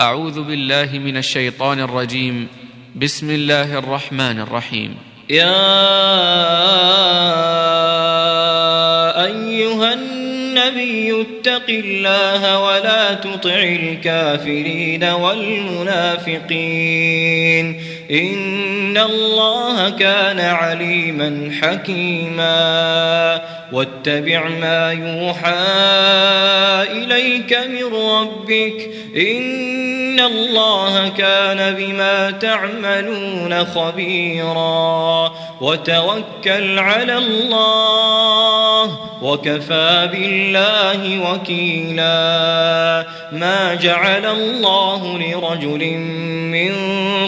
أعوذ بالله من الشيطان الرجيم. بسم الله الرحمن الرحيم. يا أيها النبي اتق الله ولا تطع الكافرين والمنافقين. إن الله كان عليما حكيما. واتبع ما يوحى إليك من ربك. ان الله كان بما تعملون خبيرا وتوكل على الله وكفى بالله وكيلا ما جعل الله لرجل من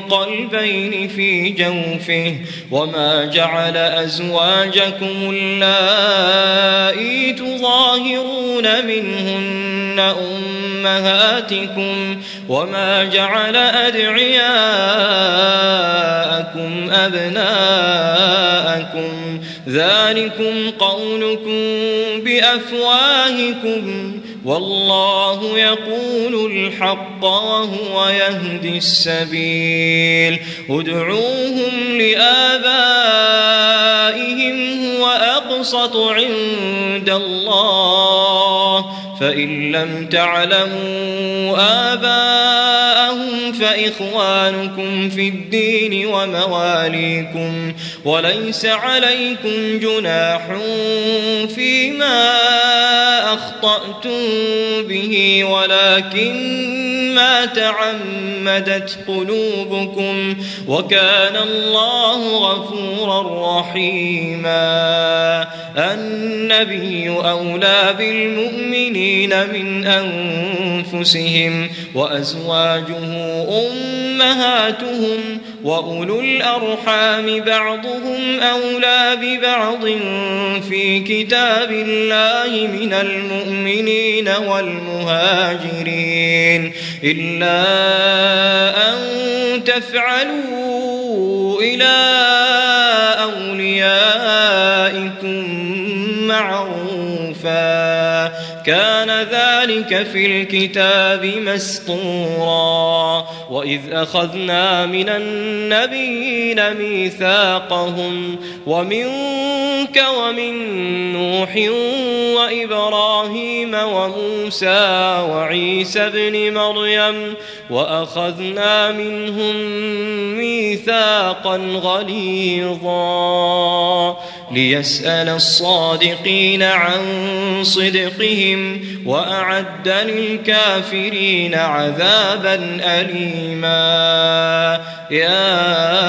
قلبين في جوفه وما جعل أزواجكم اللائي تظاهرون منهن أمهاتكم وما جعل أدعياءكم أبناءكم ذلكم قولكم بأفواهكم والله يقول الحق وهو يهدي السبيل. ادعوهم لآبائهم هو أقسط عند الله. فإن لم تعلموا آباءهم فإخوانكم في الدين ومواليكم وليس عليكم جناح فيما أخطأتم به ولكن ما تعمدت قلوبكم وكان الله غفورا رحيما. النبي أولى بالمؤمنين من أنفسهم وأزواجه أمهاتهم وأولو الأرحام بعضهم أولى ببعض في كتاب الله من المؤمنين والمهاجرين إلا أن تفعلوا إلى أوليائكم معروفا كان ذلك في الكتاب مسطورا. وإذ أخذنا من النبيين ميثاقهم ومنك ومن نوح وإبراهيم وموسى وعيسى بن مريم وأخذنا منهم ميثاقا غليظا ليسأل الصادقين عن صدقهم وأعد للكافرين عذابا أليما. يا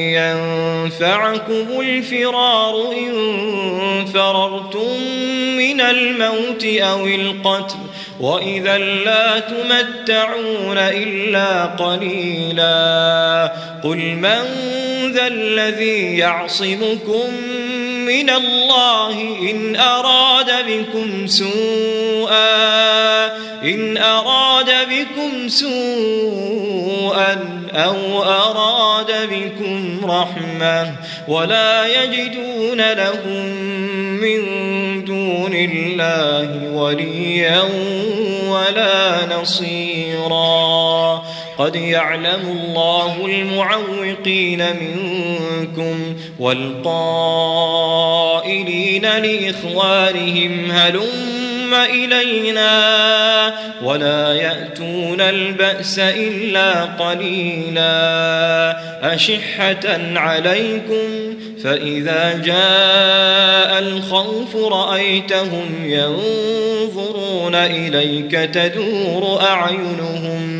ينفعكم الفرار إن فررتم من الموت أو القتل وإذا لا تمتعون إلا قليلا قل من ذا الذي يعصمكم من الله إن أراد بكم سوءا إن أراد بكم سوءا أو أراد بكم رحمة ولا يجدون لهم من دون الله وليا ولا نصيرا. قد يعلم الله المعوقين منكم والقائلين لإخوانهم هلم إلينا ولا يأتون البأس إلا قليلا أشحة عليكم فإذا جاء الخوف رأيتهم ينظرون إليك تدور أعينهم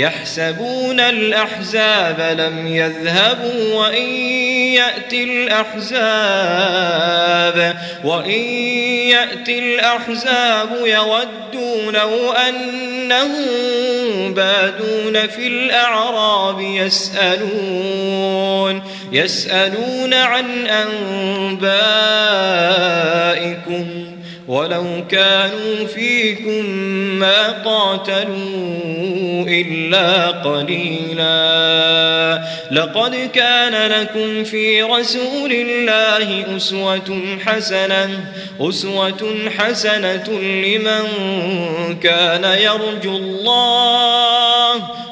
يحسبون الأحزاب لم يذهبوا وإن يأتي الأحزاب وإن يأتي الأحزاب يودوا لو أنهم بادون في الأعراب يسألون يسألون عن أنبائكم. ولو كانوا فيكم ما قاتلوا إلا قليلا. لقد كان لكم في رسول الله أسوة حسنة أسوة حسنة لمن كان يرجو الله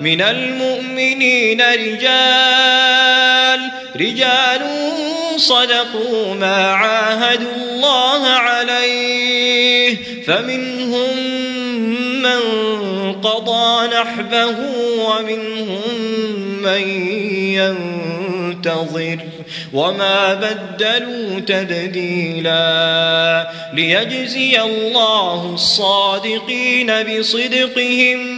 من المؤمنين رجال رجال صدقوا ما عاهدوا الله عليه فمنهم من قضى نحبه ومنهم من ينتظر وما بدلوا تبديلا ليجزي الله الصادقين بصدقهم.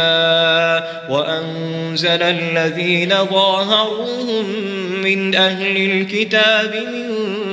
وأنزل الذين ظاهروهم من أهل الكتاب من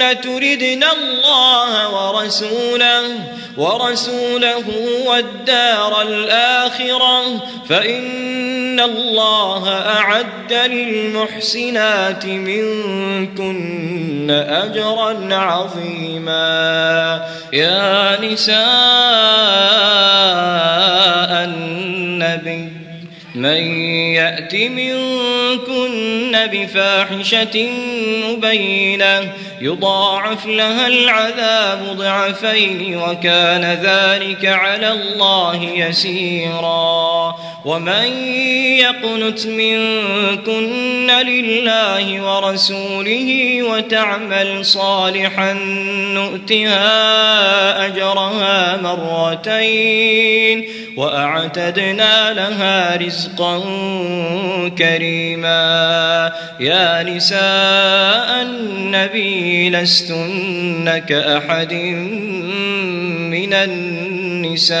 تردن الله ورسوله ورسوله والدار الآخرة فإن الله أعد للمحسنات منكن أجرا عظيما. يا نساء النبي من يأت منكن بفاحشة مبينة يضاعف لها العذاب ضعفين وكان ذلك على الله يسيرا ومن يقنت منكن لله ورسوله وتعمل صالحا نؤتها أجرها مرتين وأعتدنا لها رزقا كريما. يا نساء النبي لستن كأحد من النساء.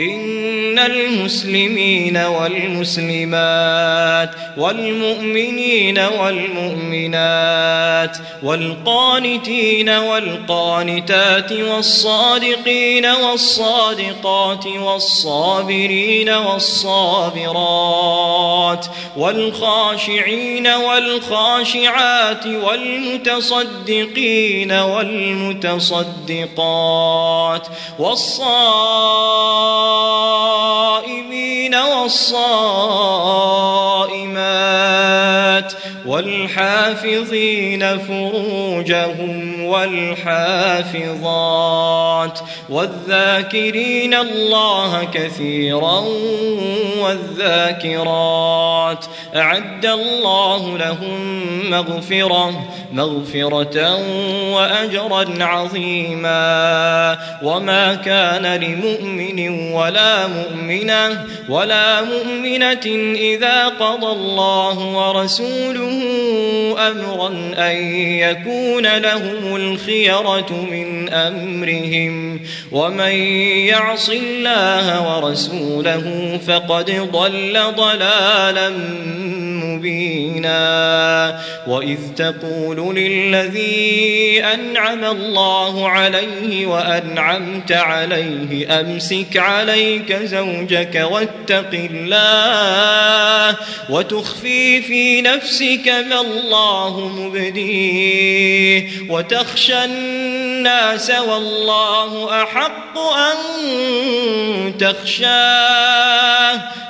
إن المسلمين والمسلمات والمؤمنين والمؤمنات والقانتين والقانتات والصادقين والصادقات والصابرين والصابرات والخاشعين والخاشعات والمتصدقين والمتصدقات والصائمين والصائمات والحافظين فروجهم والحافظات والذاكرين الله كثيرا والذاكرات أعد الله لهم مغفرة مغفرة وأجرا عظيما وما كان لمؤمن ولا مؤمنة ولا مؤمنة إذا قضى الله ورسوله أمرا أن يكون لهم الخيرة من أمرهم. ومن يعص الله ورسوله فقد ضل ضلالا مبينا. وإذ تقول للذي أنعم الله عليه وأنعمت عليه أمسك عليك زوجك واتق الله وتخفي في نفسك ما الله مبديه. وتخشى الناس والله أحق أن تخشاه.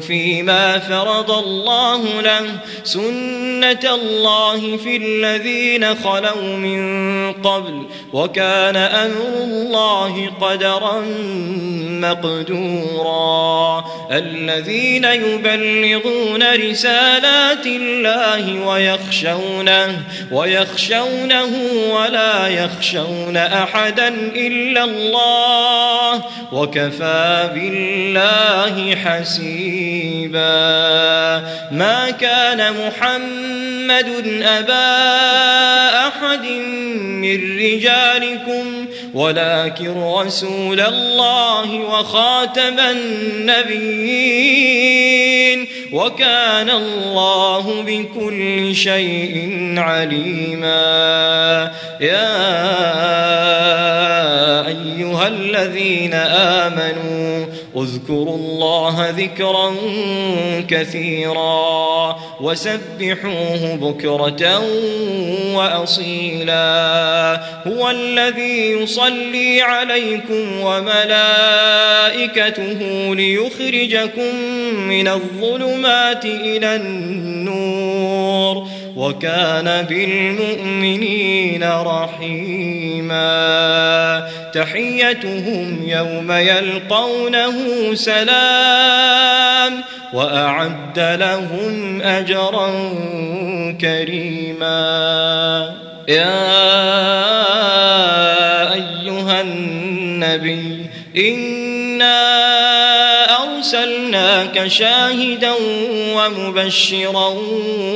فيما فرض الله له سنة الله في الذين خلوا من قبل وكان أمر الله قدرا مقدورا. الذين يبلغون رسالات الله ويخشونه ويخشون يخشونه ولا يخشون أحدا إلا الله وكفى بالله حسيبا ما كان محمد أبا أحد من رجالكم ولكن رسول الله وخاتم النبيين. وكان الله بكل شيء عليما. يا أيها الذين آمنوا اذكروا الله ذكرا كثيرا وسبحوه بكرة وأصيلا هو الذي يصلي عليكم وملائكته ليخرجكم من الظلمات إلى النور وكان بالمؤمنين رحيما. تحيتهم يوم يلقونه سلام وأعد لهم أجرا كريما. يا أيها النبي إنا أرسلناك شاهدا ومبشرا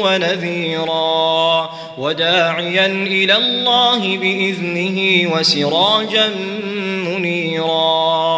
ونذيرا وداعيا إلى الله بإذنه وسراجا منيرا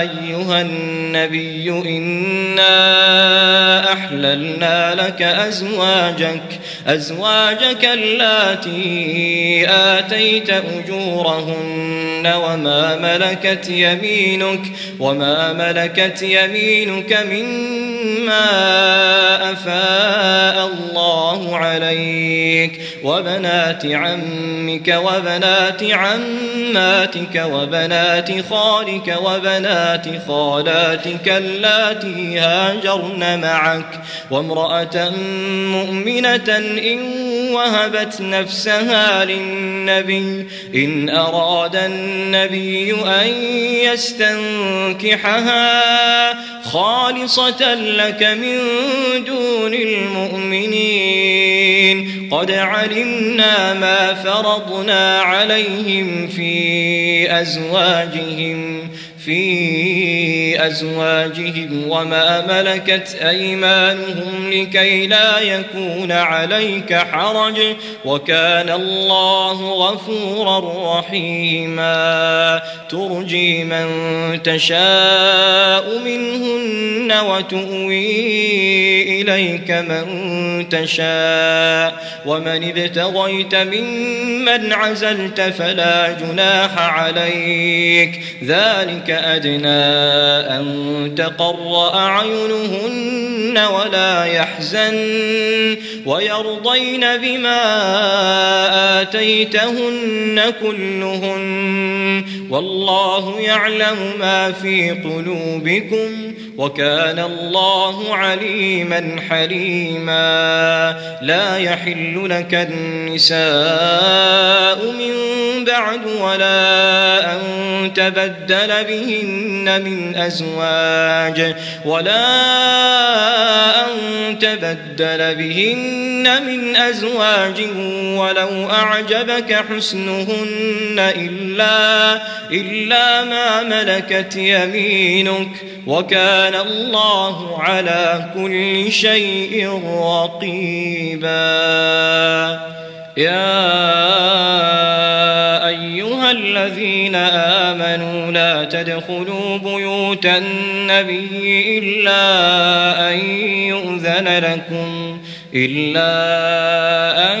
أيها النبي إنا أحللنا لك أزواجك أزواجك اللاتي آتيت أجورهن وما ملكت يمينك وما ملكت يمينك مما أفاء الله عليك وبنات عمك وبنات عماتك وبنات خالك وبنات خالاتك اللاتي هاجرن معك وامرأة مؤمنة إن وهبت نفسها للنبي إن أراد النبي أن يستنكحها خالصة لك من دون المؤمنين. قد علمنا ما فرضنا عليهم في أزواجهم. في أزواجهم وما ملكت أيمانهم لكي لا يكون عليك حرج وكان الله غفورا رحيما. ترجي من تشاء منهن وتؤوي إليك من تشاء. ومن ابتغيت ممن عزلت فلا جناح عليك. ذلك أدنى أن تقر أعينهن ولا يحزن ويرضين بما آتيتهن كلهن والله يعلم ما في قلوبكم وكان الله عليما حليما. لا يحل لك النساء من بعد ولا أن تبدل بهن من أزواج ولا أن تبدل بهن من أزواج ولو أعجبك حسنهن إلا, إلا ما ملكت يمينك. وكان الله على كل شيء رقيبا. يا أيها الذين آمنوا لا تدخلوا بيوت النبي إلا أن يؤذن لكم إلا أن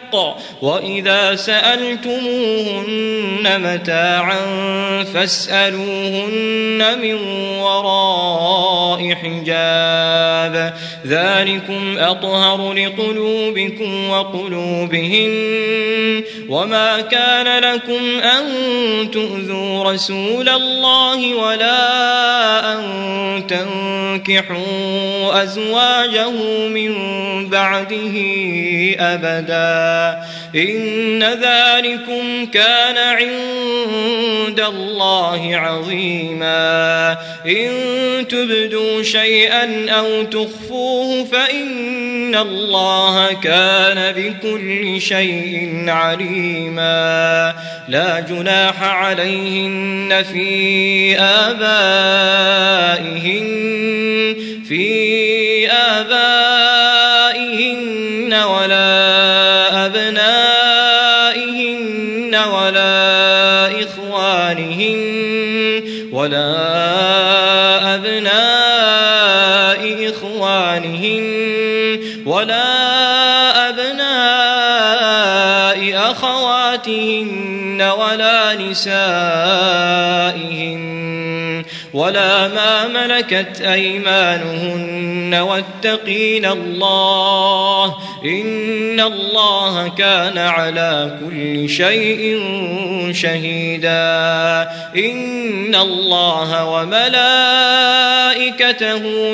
وإذا سألتموهن متاعا فاسألوهن من وراء حجاب ذلكم أطهر لقلوبكم وقلوبهن وما كان لكم أن تؤذوا رسول الله ولا أن تنكحوا أزواجه من بعده أبدا إن ذلكم كان عند الله عظيما. إن تبدوا شيئا أو تخفوه فإن الله كان بكل شيء عليما. لا جناح عليهن في آبائهن في ولا أبناء إخوانهن ولا أبناء أخواتهن ولا نسائهن ولا ما ملكت أيمانهن واتقين الله إن الله كان على كل شيء شهيدا إن الله وملائكته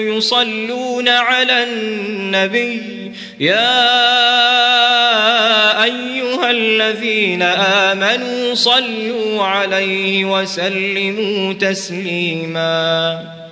يصلون على النبي يا أيها الذين آمنوا صلوا عليه وسلموا تسليما.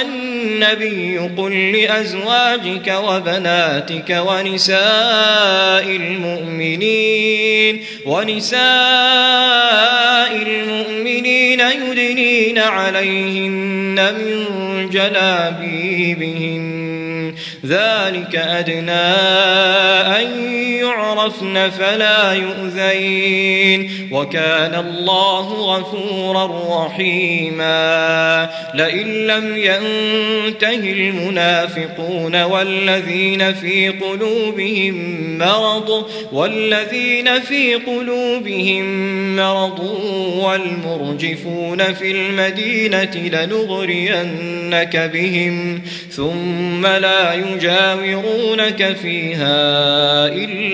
النبي قل لأزواجك وبناتك ونساء المؤمنين ونساء المؤمنين يدنين عليهن من جلابيبهن. ذلك أدنى أن يعرفن فلا يؤذين. وكان الله غفورا رحيما. لئن لم ينته المنافقون والذين في قلوبهم مرض والذين في قلوبهم مرض والمرجفون في المدينة لنغرينك بهم ثم لا يجاورونك فيها إلا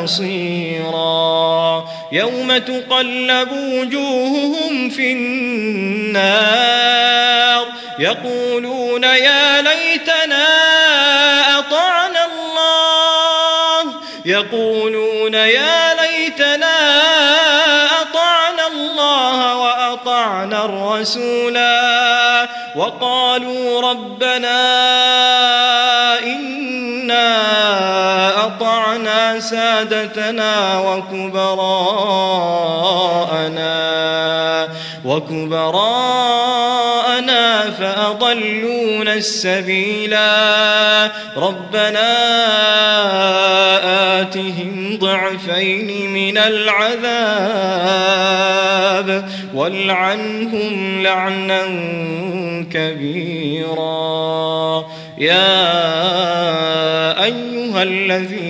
ولا نصيرا. يوم تقلب وجوههم في النار يقولون يا ليتنا أطعنا الله. يقولون يا ليتنا أطعنا الله وأطعنا الرسولا. وقالوا ربنا سادتنا وكبراءنا وكبراءنا فأضلونا السبيلا. ربنا آتهم ضعفين من العذاب والعنهم لعنا كبيرا. يا أيها الذين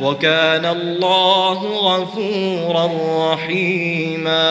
وكان الله غفورا رحيما.